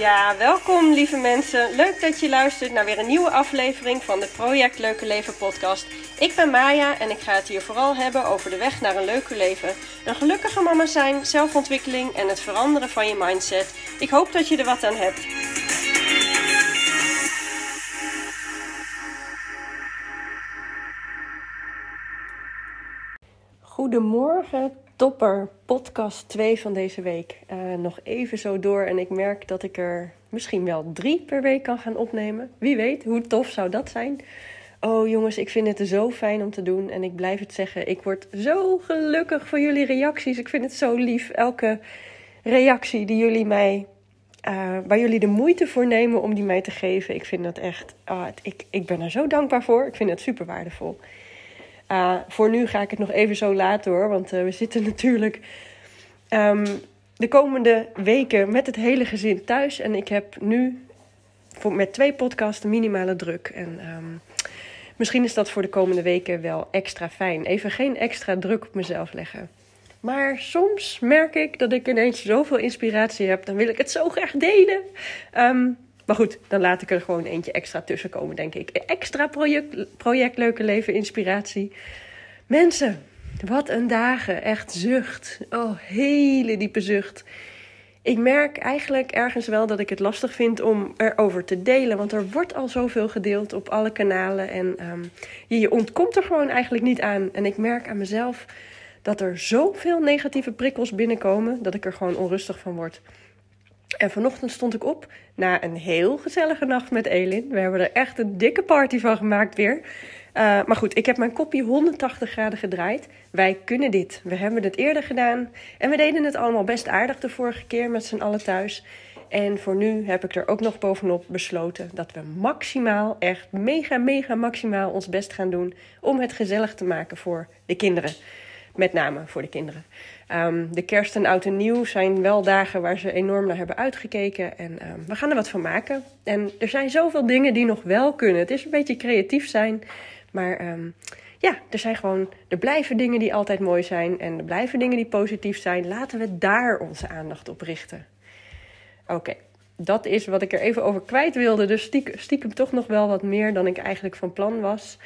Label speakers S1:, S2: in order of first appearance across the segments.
S1: Ja, welkom lieve mensen. Leuk dat je luistert naar weer een nieuwe aflevering van de Project Leuke Leven podcast. Ik ben Maya en ik ga het hier vooral hebben over de weg naar een leuker leven. Een gelukkige mama zijn, zelfontwikkeling en het veranderen van je mindset. Ik hoop dat je er wat aan hebt. Goedemorgen, topper, podcast 2 van deze week. Uh, nog even zo door en ik merk dat ik er misschien wel drie per week kan gaan opnemen. Wie weet, hoe tof zou dat zijn? Oh jongens, ik vind het zo fijn om te doen en ik blijf het zeggen. Ik word zo gelukkig van jullie reacties. Ik vind het zo lief. Elke reactie die jullie mij, uh, waar jullie de moeite voor nemen om die mij te geven. Ik vind dat echt, uh, ik, ik ben er zo dankbaar voor. Ik vind het super waardevol. Uh, voor nu ga ik het nog even zo laten hoor, want uh, we zitten natuurlijk um, de komende weken met het hele gezin thuis. En ik heb nu voor, met twee podcasten minimale druk. En um, misschien is dat voor de komende weken wel extra fijn. Even geen extra druk op mezelf leggen. Maar soms merk ik dat ik ineens zoveel inspiratie heb, dan wil ik het zo graag delen. Um, maar goed, dan laat ik er gewoon eentje extra tussen komen, denk ik. Extra project, project Leuke Leven Inspiratie. Mensen, wat een dagen. Echt zucht. Oh, hele diepe zucht. Ik merk eigenlijk ergens wel dat ik het lastig vind om erover te delen. Want er wordt al zoveel gedeeld op alle kanalen. En um, je, je ontkomt er gewoon eigenlijk niet aan. En ik merk aan mezelf dat er zoveel negatieve prikkels binnenkomen. dat ik er gewoon onrustig van word. En vanochtend stond ik op na een heel gezellige nacht met Elin. We hebben er echt een dikke party van gemaakt weer. Uh, maar goed, ik heb mijn kopje 180 graden gedraaid. Wij kunnen dit. We hebben het eerder gedaan. En we deden het allemaal best aardig de vorige keer met z'n allen thuis. En voor nu heb ik er ook nog bovenop besloten dat we maximaal, echt mega, mega maximaal ons best gaan doen om het gezellig te maken voor de kinderen. Met name voor de kinderen. Um, de kerst en oud en nieuw zijn wel dagen waar ze enorm naar hebben uitgekeken. En um, we gaan er wat van maken. En er zijn zoveel dingen die nog wel kunnen. Het is een beetje creatief zijn. Maar um, ja, er zijn gewoon. Er blijven dingen die altijd mooi zijn. En er blijven dingen die positief zijn. Laten we daar onze aandacht op richten. Oké. Dat is wat ik er even over kwijt wilde. Dus stiekem toch nog wel wat meer dan ik eigenlijk van plan was.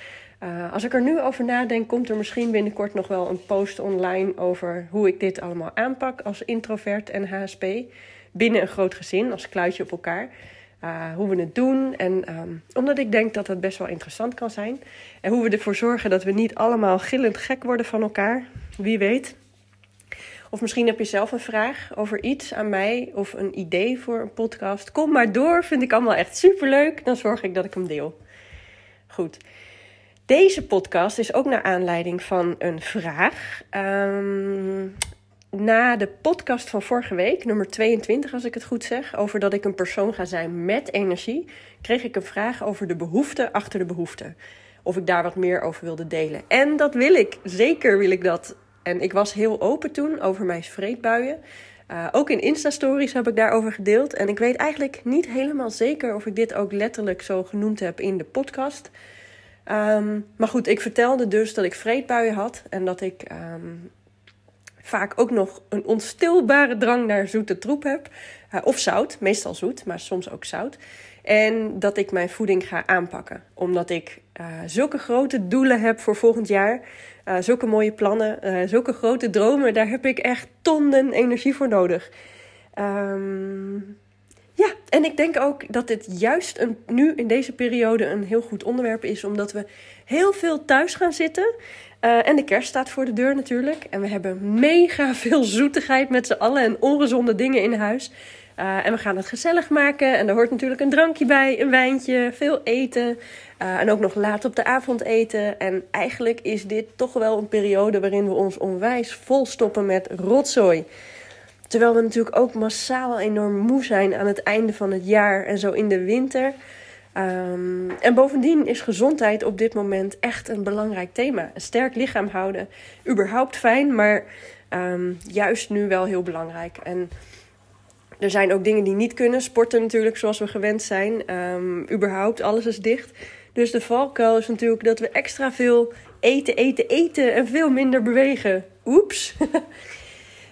S1: Uh, als ik er nu over nadenk, komt er misschien binnenkort nog wel een post online over hoe ik dit allemaal aanpak als introvert en HSP. Binnen een groot gezin, als kluitje op elkaar. Uh, hoe we het doen. En um, omdat ik denk dat het best wel interessant kan zijn. En hoe we ervoor zorgen dat we niet allemaal gillend gek worden van elkaar. Wie weet. Of misschien heb je zelf een vraag over iets aan mij of een idee voor een podcast. Kom maar door, vind ik allemaal echt superleuk. Dan zorg ik dat ik hem deel. Goed. Deze podcast is ook naar aanleiding van een vraag. Um, na de podcast van vorige week, nummer 22 als ik het goed zeg, over dat ik een persoon ga zijn met energie, kreeg ik een vraag over de behoefte achter de behoefte. Of ik daar wat meer over wilde delen. En dat wil ik, zeker wil ik dat. En ik was heel open toen over mijn vreedbuien. Uh, ook in Insta-stories heb ik daarover gedeeld. En ik weet eigenlijk niet helemaal zeker of ik dit ook letterlijk zo genoemd heb in de podcast. Um, maar goed, ik vertelde dus dat ik vreedbuien had en dat ik um, vaak ook nog een onstilbare drang naar zoete troep heb. Uh, of zout, meestal zoet, maar soms ook zout. En dat ik mijn voeding ga aanpakken. Omdat ik uh, zulke grote doelen heb voor volgend jaar. Uh, zulke mooie plannen, zulke grote dromen. Daar heb ik echt tonnen energie voor nodig. Um, ja, en ik denk ook dat dit juist een, nu in deze periode een heel goed onderwerp is, omdat we heel veel thuis gaan zitten. Uh, en de kerst staat voor de deur natuurlijk. En we hebben mega veel zoetigheid met z'n allen en ongezonde dingen in huis. Uh, en we gaan het gezellig maken. En er hoort natuurlijk een drankje bij, een wijntje, veel eten. Uh, en ook nog laat op de avond eten. En eigenlijk is dit toch wel een periode waarin we ons onwijs volstoppen met rotzooi. Terwijl we natuurlijk ook massaal enorm moe zijn aan het einde van het jaar en zo in de winter. Um, en bovendien is gezondheid op dit moment echt een belangrijk thema. Een sterk lichaam houden, überhaupt fijn, maar um, juist nu wel heel belangrijk. En er zijn ook dingen die niet kunnen. Sporten natuurlijk, zoals we gewend zijn. Um, überhaupt, alles is dicht. Dus de valkuil is natuurlijk dat we extra veel eten, eten, eten en veel minder bewegen. Oeps.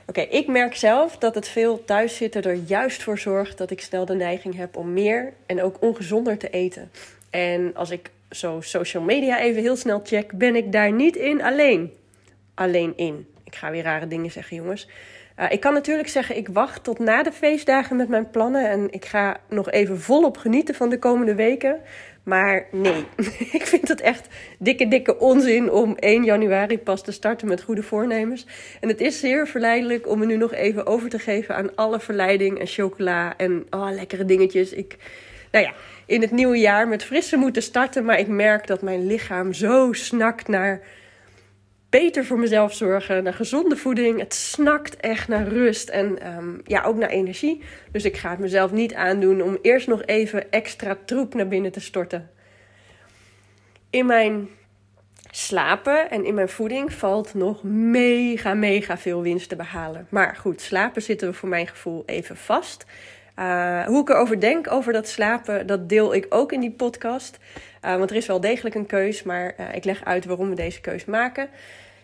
S1: Oké, ik merk zelf dat het veel thuiszitten er juist voor zorgt dat ik snel de neiging heb om meer en ook ongezonder te eten. En als ik zo social media even heel snel check, ben ik daar niet in alleen. Alleen in. Ik ga weer rare dingen zeggen, jongens. Uh, ik kan natuurlijk zeggen, ik wacht tot na de feestdagen met mijn plannen. En ik ga nog even volop genieten van de komende weken. Maar nee, ik vind het echt dikke, dikke onzin om 1 januari pas te starten met goede voornemens. En het is zeer verleidelijk om me nu nog even over te geven aan alle verleiding en chocola en oh, lekkere dingetjes. Ik, nou ja, in het nieuwe jaar met frisse moeten starten. Maar ik merk dat mijn lichaam zo snakt naar beter voor mezelf zorgen, naar gezonde voeding. Het snakt echt naar rust en um, ja, ook naar energie. Dus ik ga het mezelf niet aandoen om eerst nog even extra troep naar binnen te storten. In mijn slapen en in mijn voeding valt nog mega, mega veel winst te behalen. Maar goed, slapen zitten we voor mijn gevoel even vast. Uh, hoe ik erover denk, over dat slapen, dat deel ik ook in die podcast. Uh, want er is wel degelijk een keus, maar uh, ik leg uit waarom we deze keus maken.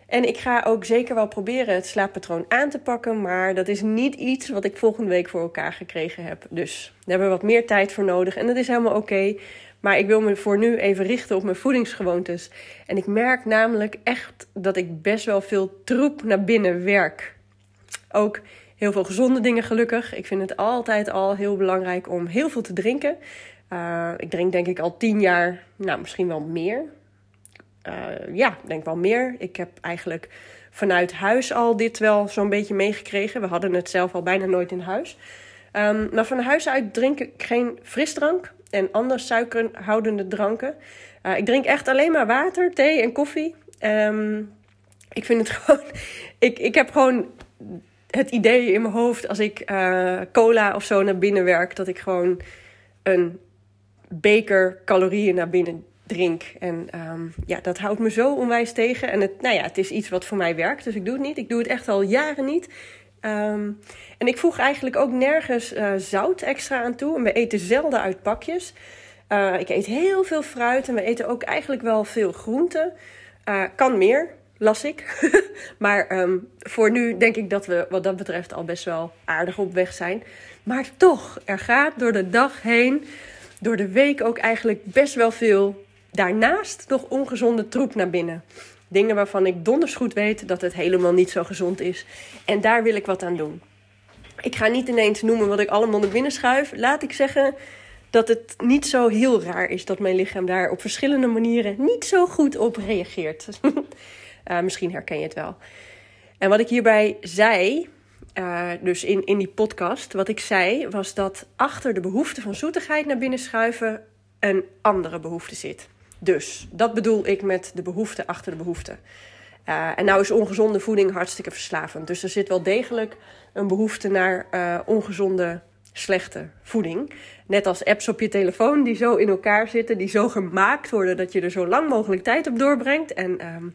S1: En ik ga ook zeker wel proberen het slaappatroon aan te pakken. Maar dat is niet iets wat ik volgende week voor elkaar gekregen heb. Dus daar hebben we wat meer tijd voor nodig. En dat is helemaal oké. Maar ik wil me voor nu even richten op mijn voedingsgewoontes. En ik merk namelijk echt dat ik best wel veel troep naar binnen werk. Ook heel veel gezonde dingen gelukkig. Ik vind het altijd al heel belangrijk om heel veel te drinken. Uh, ik drink denk ik al tien jaar, nou misschien wel meer. Uh, ja, denk wel meer. Ik heb eigenlijk vanuit huis al dit wel zo'n beetje meegekregen. We hadden het zelf al bijna nooit in huis. Um, maar van huis uit drink ik geen frisdrank en andere suikerhoudende dranken. Uh, ik drink echt alleen maar water, thee en koffie. Um, ik vind het gewoon. Ik, ik heb gewoon het idee in mijn hoofd als ik uh, cola of zo naar binnen werk, dat ik gewoon een beker calorieën naar binnen drink. En um, ja, dat houdt me zo onwijs tegen. En het, nou ja, het is iets wat voor mij werkt, dus ik doe het niet. Ik doe het echt al jaren niet. Um, en ik voeg eigenlijk ook nergens uh, zout extra aan toe. En we eten zelden uit pakjes. Uh, ik eet heel veel fruit en we eten ook eigenlijk wel veel groenten. Uh, kan meer, las ik. maar um, voor nu denk ik dat we wat dat betreft al best wel aardig op weg zijn. Maar toch, er gaat door de dag heen, door de week ook eigenlijk best wel veel daarnaast nog ongezonde troep naar binnen. Dingen waarvan ik donders goed weet dat het helemaal niet zo gezond is. En daar wil ik wat aan doen. Ik ga niet ineens noemen wat ik allemaal naar binnen schuif. Laat ik zeggen dat het niet zo heel raar is dat mijn lichaam daar op verschillende manieren niet zo goed op reageert. uh, misschien herken je het wel. En wat ik hierbij zei, uh, dus in, in die podcast, wat ik zei, was dat achter de behoefte van zoetigheid naar binnen schuiven een andere behoefte zit. Dus dat bedoel ik met de behoefte achter de behoefte. Uh, en nou is ongezonde voeding hartstikke verslavend. Dus er zit wel degelijk een behoefte naar uh, ongezonde, slechte voeding. Net als apps op je telefoon die zo in elkaar zitten, die zo gemaakt worden dat je er zo lang mogelijk tijd op doorbrengt. En um,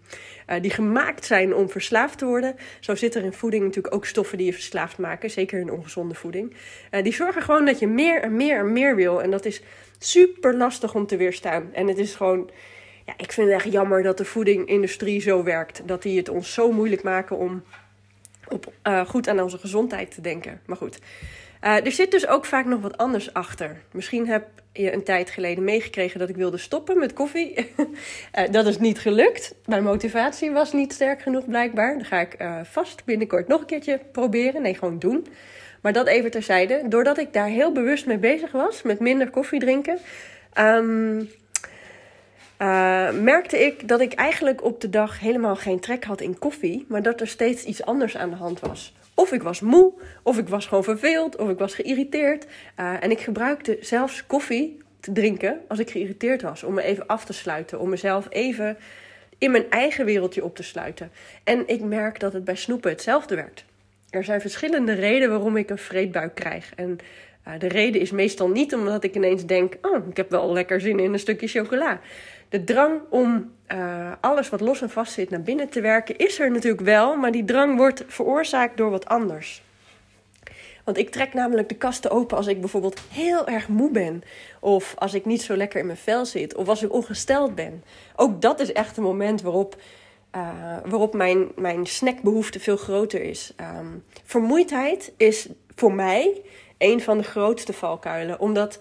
S1: uh, die gemaakt zijn om verslaafd te worden. Zo zit er in voeding natuurlijk ook stoffen die je verslaafd maken, zeker in ongezonde voeding. die zorgen gewoon dat je meer en meer en meer wil. En dat is super lastig om te weerstaan. En het is gewoon, ja, ik vind het echt jammer dat de voedingindustrie zo werkt. Dat die het ons zo moeilijk maken om op, uh, goed aan onze gezondheid te denken. Maar goed. Uh, er zit dus ook vaak nog wat anders achter. Misschien heb je een tijd geleden meegekregen dat ik wilde stoppen met koffie. uh, dat is niet gelukt. Mijn motivatie was niet sterk genoeg blijkbaar. Dan ga ik uh, vast binnenkort nog een keertje proberen. Nee, gewoon doen. Maar dat even terzijde. Doordat ik daar heel bewust mee bezig was, met minder koffie drinken, uh, merkte ik dat ik eigenlijk op de dag helemaal geen trek had in koffie, maar dat er steeds iets anders aan de hand was. Of ik was moe, of ik was gewoon verveeld, of ik was geïrriteerd. Uh, en ik gebruikte zelfs koffie te drinken als ik geïrriteerd was, om me even af te sluiten, om mezelf even in mijn eigen wereldje op te sluiten. En ik merk dat het bij snoepen hetzelfde werkt. Er zijn verschillende redenen waarom ik een vreedbuik krijg. En uh, de reden is meestal niet omdat ik ineens denk: oh, ik heb wel lekker zin in een stukje chocola. De drang om uh, alles wat los en vast zit naar binnen te werken is er natuurlijk wel, maar die drang wordt veroorzaakt door wat anders. Want ik trek namelijk de kasten open als ik bijvoorbeeld heel erg moe ben. Of als ik niet zo lekker in mijn vel zit. Of als ik ongesteld ben. Ook dat is echt een moment waarop waarop mijn, mijn snackbehoefte veel groter is. Ehm, vermoeidheid is voor mij een van de grootste valkuilen. Omdat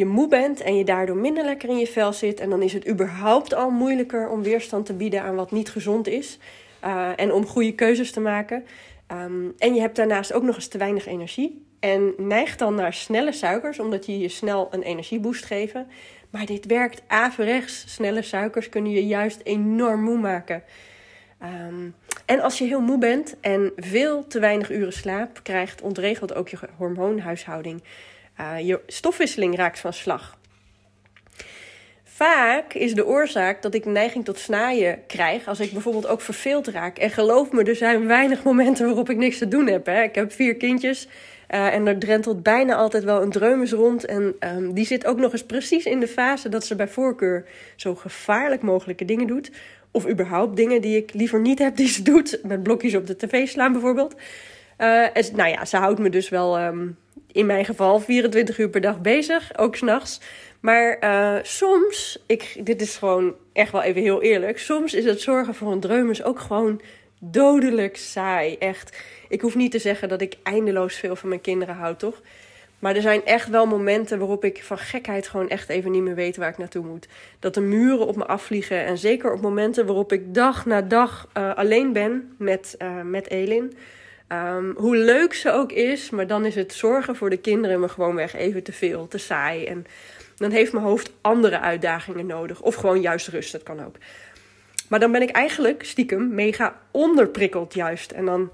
S1: je moe bent en je daardoor minder lekker in je vel zit. En dan is het überhaupt al moeilijker om weerstand te bieden aan wat niet gezond is. Uh, en om goede keuzes te maken. Um, en je hebt daarnaast ook nog eens te weinig energie. En neigt dan naar snelle suikers, omdat die je snel een energieboost geven. Maar dit werkt averechts. Snelle suikers kunnen je juist enorm moe maken. Um, en als je heel moe bent en veel te weinig uren slaap, krijgt ontregeld ook je hormoonhuishouding. Uh, je stofwisseling raakt van slag. Vaak is de oorzaak dat ik neiging tot snaaien krijg als ik bijvoorbeeld ook verveeld raak. En geloof me, er zijn weinig momenten waarop ik niks te doen heb. Hè. Ik heb vier kindjes uh, en er drentelt bijna altijd wel een dreumes rond. En um, die zit ook nog eens precies in de fase dat ze bij voorkeur zo gevaarlijk mogelijke dingen doet. Of überhaupt dingen die ik liever niet heb die ze doet. Met blokjes op de tv slaan bijvoorbeeld. Uh, en, nou ja, ze houdt me dus wel um, in mijn geval 24 uur per dag bezig, ook s'nachts. Maar uh, soms, ik, dit is gewoon echt wel even heel eerlijk. Soms is het zorgen voor een dreumes ook gewoon dodelijk saai. Echt. Ik hoef niet te zeggen dat ik eindeloos veel van mijn kinderen houd, toch? Maar er zijn echt wel momenten waarop ik van gekheid gewoon echt even niet meer weet waar ik naartoe moet. Dat de muren op me afvliegen. En zeker op momenten waarop ik dag na dag uh, alleen ben met, uh, met Elin. Um, hoe leuk ze ook is, maar dan is het zorgen voor de kinderen me gewoonweg even te veel, te saai. En dan heeft mijn hoofd andere uitdagingen nodig. Of gewoon juist rust, dat kan ook. Maar dan ben ik eigenlijk stiekem mega onderprikkeld juist. En dan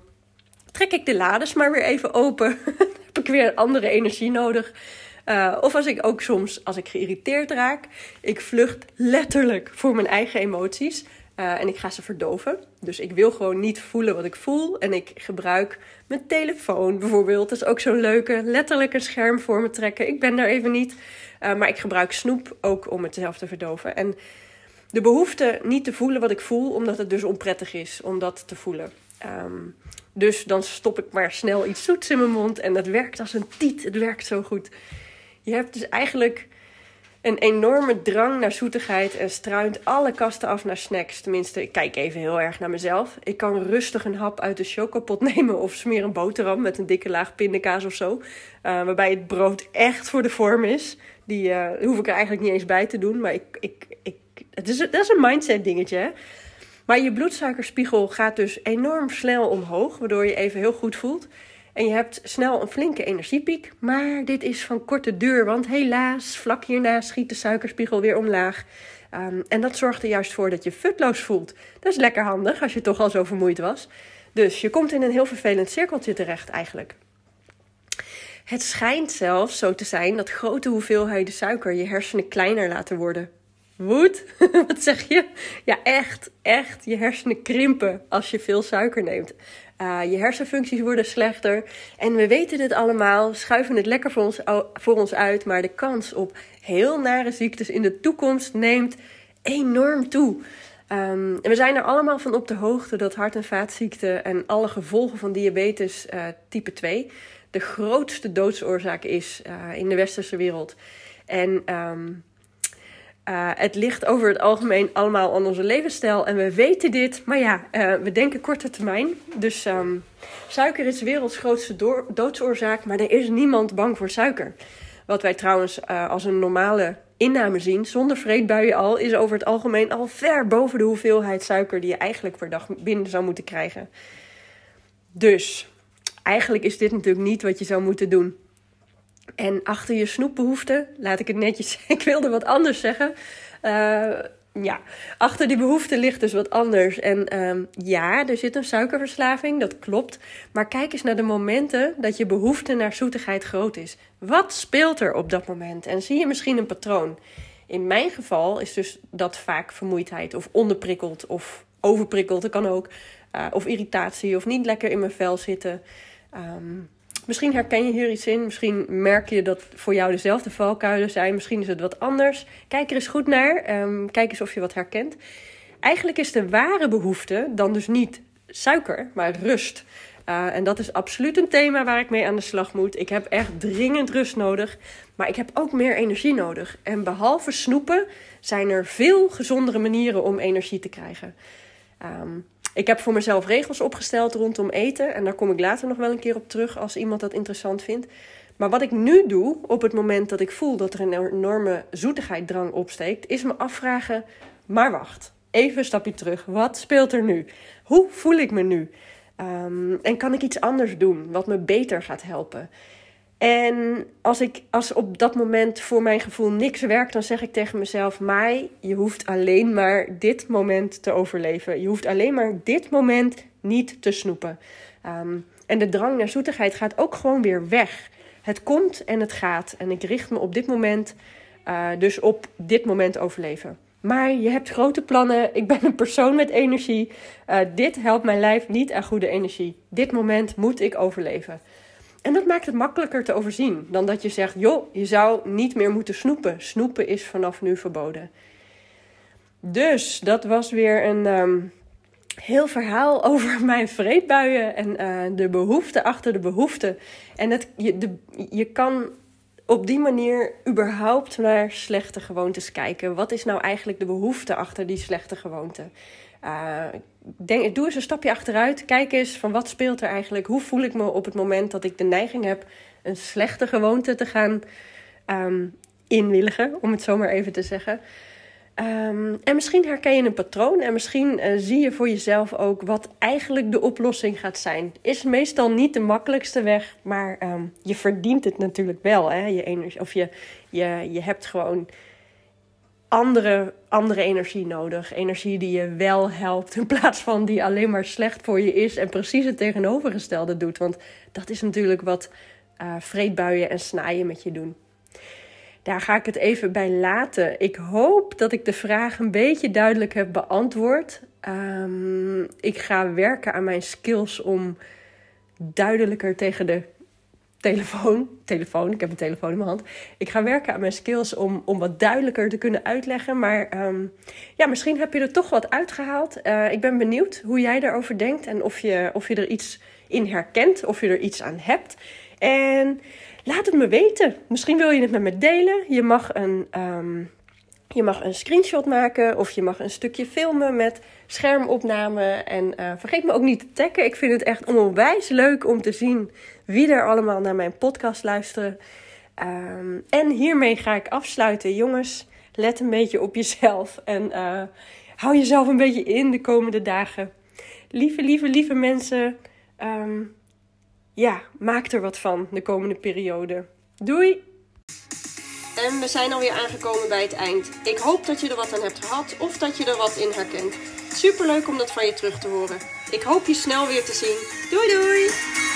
S1: trek ik de lades maar weer even open. heb ik weer andere energie nodig. Uh, of als ik ook soms, als ik geïrriteerd raak, ik vlucht letterlijk voor mijn eigen emoties. Uh, en ik ga ze verdoven. Dus ik wil gewoon niet voelen wat ik voel. En ik gebruik mijn telefoon bijvoorbeeld. Dat is ook zo'n leuke, letterlijk een scherm voor me trekken. Ik ben daar even niet. Uh, maar ik gebruik snoep ook om het zelf te verdoven. En de behoefte niet te voelen wat ik voel, omdat het dus onprettig is om dat te voelen. Um, dus dan stop ik maar snel iets zoets in mijn mond. En dat werkt als een tiet. Het werkt zo goed. Je hebt dus eigenlijk een enorme drang naar zoetigheid en struint alle kasten af naar snacks. Tenminste, ik kijk even heel erg naar mezelf. Ik kan rustig een hap uit de chocopot nemen of smeer een boterham met een dikke laag pindakaas of zo. Uh, waarbij het brood echt voor de vorm is. Die uh, hoef ik er eigenlijk niet eens bij te doen. Maar ik, ik, ik, het is, dat is een mindset dingetje. Hè? Maar je bloedsuikerspiegel gaat dus enorm snel omhoog, waardoor je even heel goed voelt. En je hebt snel een flinke energiepiek. Maar dit is van korte duur, want helaas, vlak hierna schiet de suikerspiegel weer omlaag. Um, en dat zorgt er juist voor dat je futloos voelt. Dat is lekker handig als je toch al zo vermoeid was. Dus je komt in een heel vervelend cirkeltje terecht eigenlijk. Het schijnt zelfs zo te zijn dat grote hoeveelheden suiker je hersenen kleiner laten worden. Woed? Wat zeg je? Ja, echt, echt. Je hersenen krimpen als je veel suiker neemt. Uh, je hersenfuncties worden slechter. En we weten dit allemaal, schuiven het lekker voor ons, voor ons uit. Maar de kans op heel nare ziektes in de toekomst neemt enorm toe. Um, en we zijn er allemaal van op de hoogte dat hart- en vaatziekten en alle gevolgen van diabetes uh, type 2 de grootste doodsoorzaak is uh, in de westerse wereld. En um, uh, het ligt over het algemeen allemaal aan onze levensstijl. En we weten dit, maar ja, uh, we denken korte termijn. Dus um, suiker is de werelds grootste doodsoorzaak, maar er is niemand bang voor suiker. Wat wij trouwens uh, als een normale inname zien, zonder vreedbuien al, is over het algemeen al ver boven de hoeveelheid suiker die je eigenlijk per dag binnen zou moeten krijgen. Dus eigenlijk is dit natuurlijk niet wat je zou moeten doen. En achter je snoepbehoefte, laat ik het netjes ik wilde wat anders zeggen. Uh, ja, achter die behoefte ligt dus wat anders. En um, ja, er zit een suikerverslaving, dat klopt. Maar kijk eens naar de momenten dat je behoefte naar zoetigheid groot is. Wat speelt er op dat moment? En zie je misschien een patroon? In mijn geval is dus dat vaak vermoeidheid of onderprikkeld of overprikkeld, dat kan ook. Uh, of irritatie of niet lekker in mijn vel zitten. Um, Misschien herken je hier iets in. Misschien merk je dat voor jou dezelfde valkuilen zijn. Misschien is het wat anders. Kijk er eens goed naar. Um, kijk eens of je wat herkent. Eigenlijk is de ware behoefte dan dus niet suiker, maar rust. Uh, en dat is absoluut een thema waar ik mee aan de slag moet. Ik heb echt dringend rust nodig. Maar ik heb ook meer energie nodig. En behalve snoepen zijn er veel gezondere manieren om energie te krijgen. Ehm, ik heb voor mezelf regels opgesteld rondom eten. En daar kom ik later nog wel een keer op terug als iemand dat interessant vindt. Maar wat ik nu doe op het moment dat ik voel dat er een enorme zoetigheidsdrang opsteekt, is me afvragen: maar wacht, even een stapje terug. Wat speelt er nu? Hoe voel ik me nu? Ehm, en kan ik iets anders doen wat me beter gaat helpen? En als, ik, als op dat moment voor mijn gevoel niks werkt, dan zeg ik tegen mezelf: Mai, je hoeft alleen maar dit moment te overleven. Je hoeft alleen maar dit moment niet te snoepen. Ehm, en de drang naar zoetigheid gaat ook gewoon weer weg. Het komt en het gaat. En ik richt me op dit moment uh, dus op dit moment overleven. Maar je hebt grote plannen. Ik ben een persoon met energie. Uh, dit helpt mijn lijf niet aan goede energie. Dit moment moet ik overleven. En dat maakt het makkelijker te overzien dan dat je zegt: joh, je zou niet meer moeten snoepen. Snoepen is vanaf nu verboden. Dus dat was weer een um, heel verhaal over mijn vreedbuien en uh, de behoefte achter de behoefte. En het, je, je kan op die manier überhaupt naar slechte gewoontes kijken. Wat is nou eigenlijk de behoefte achter die slechte gewoonte? Uh, denk, doe eens een stapje achteruit. Kijk eens van wat speelt er eigenlijk. Hoe voel ik me op het moment dat ik de neiging heb een slechte gewoonte te gaan um, inwilligen, om het zo maar even te zeggen. Um, en misschien herken je een patroon en misschien uh, zie je voor jezelf ook wat eigenlijk de oplossing gaat zijn. Is meestal niet de makkelijkste weg, maar um, je verdient het natuurlijk wel. Hè? Je energie, of je, je, je hebt gewoon andere, andere energie nodig. Energie die je wel helpt in plaats van die alleen maar slecht voor je is en precies het tegenovergestelde doet. Want dat is natuurlijk wat uh, vreedbuien en snaaien met je doen. Daar ga ik het even bij laten. Ik hoop dat ik de vraag een beetje duidelijk heb beantwoord. Um, ik ga werken aan mijn skills om duidelijker tegen de telefoon, telefoon, ik heb een telefoon in mijn hand. Ik ga werken aan mijn skills om, om wat duidelijker te kunnen uitleggen. Maar um, ja, misschien heb je er toch wat uitgehaald. Uh, ik ben benieuwd hoe jij daarover denkt en of je, of je er iets in herkent, of je er iets aan hebt. En laat het me weten. Misschien wil je het met me delen. Je mag een, um, je mag een screenshot maken of je mag een stukje filmen met schermopname. En uh, vergeet me ook niet te taggen. Ik vind het echt onwijs leuk om te zien wie er allemaal naar mijn podcast luisteren. Um, en hiermee ga ik afsluiten. Jongens, let een beetje op jezelf en uh, hou jezelf een beetje in de komende dagen. Lieve, lieve, lieve mensen. Um, ja, maak er wat van de komende periode. Doei! En we zijn alweer aangekomen bij het eind. Ik hoop dat je er wat aan hebt gehad of dat je er wat in herkent. Superleuk om dat van je terug te horen. Ik hoop je snel weer te zien. Doei doei!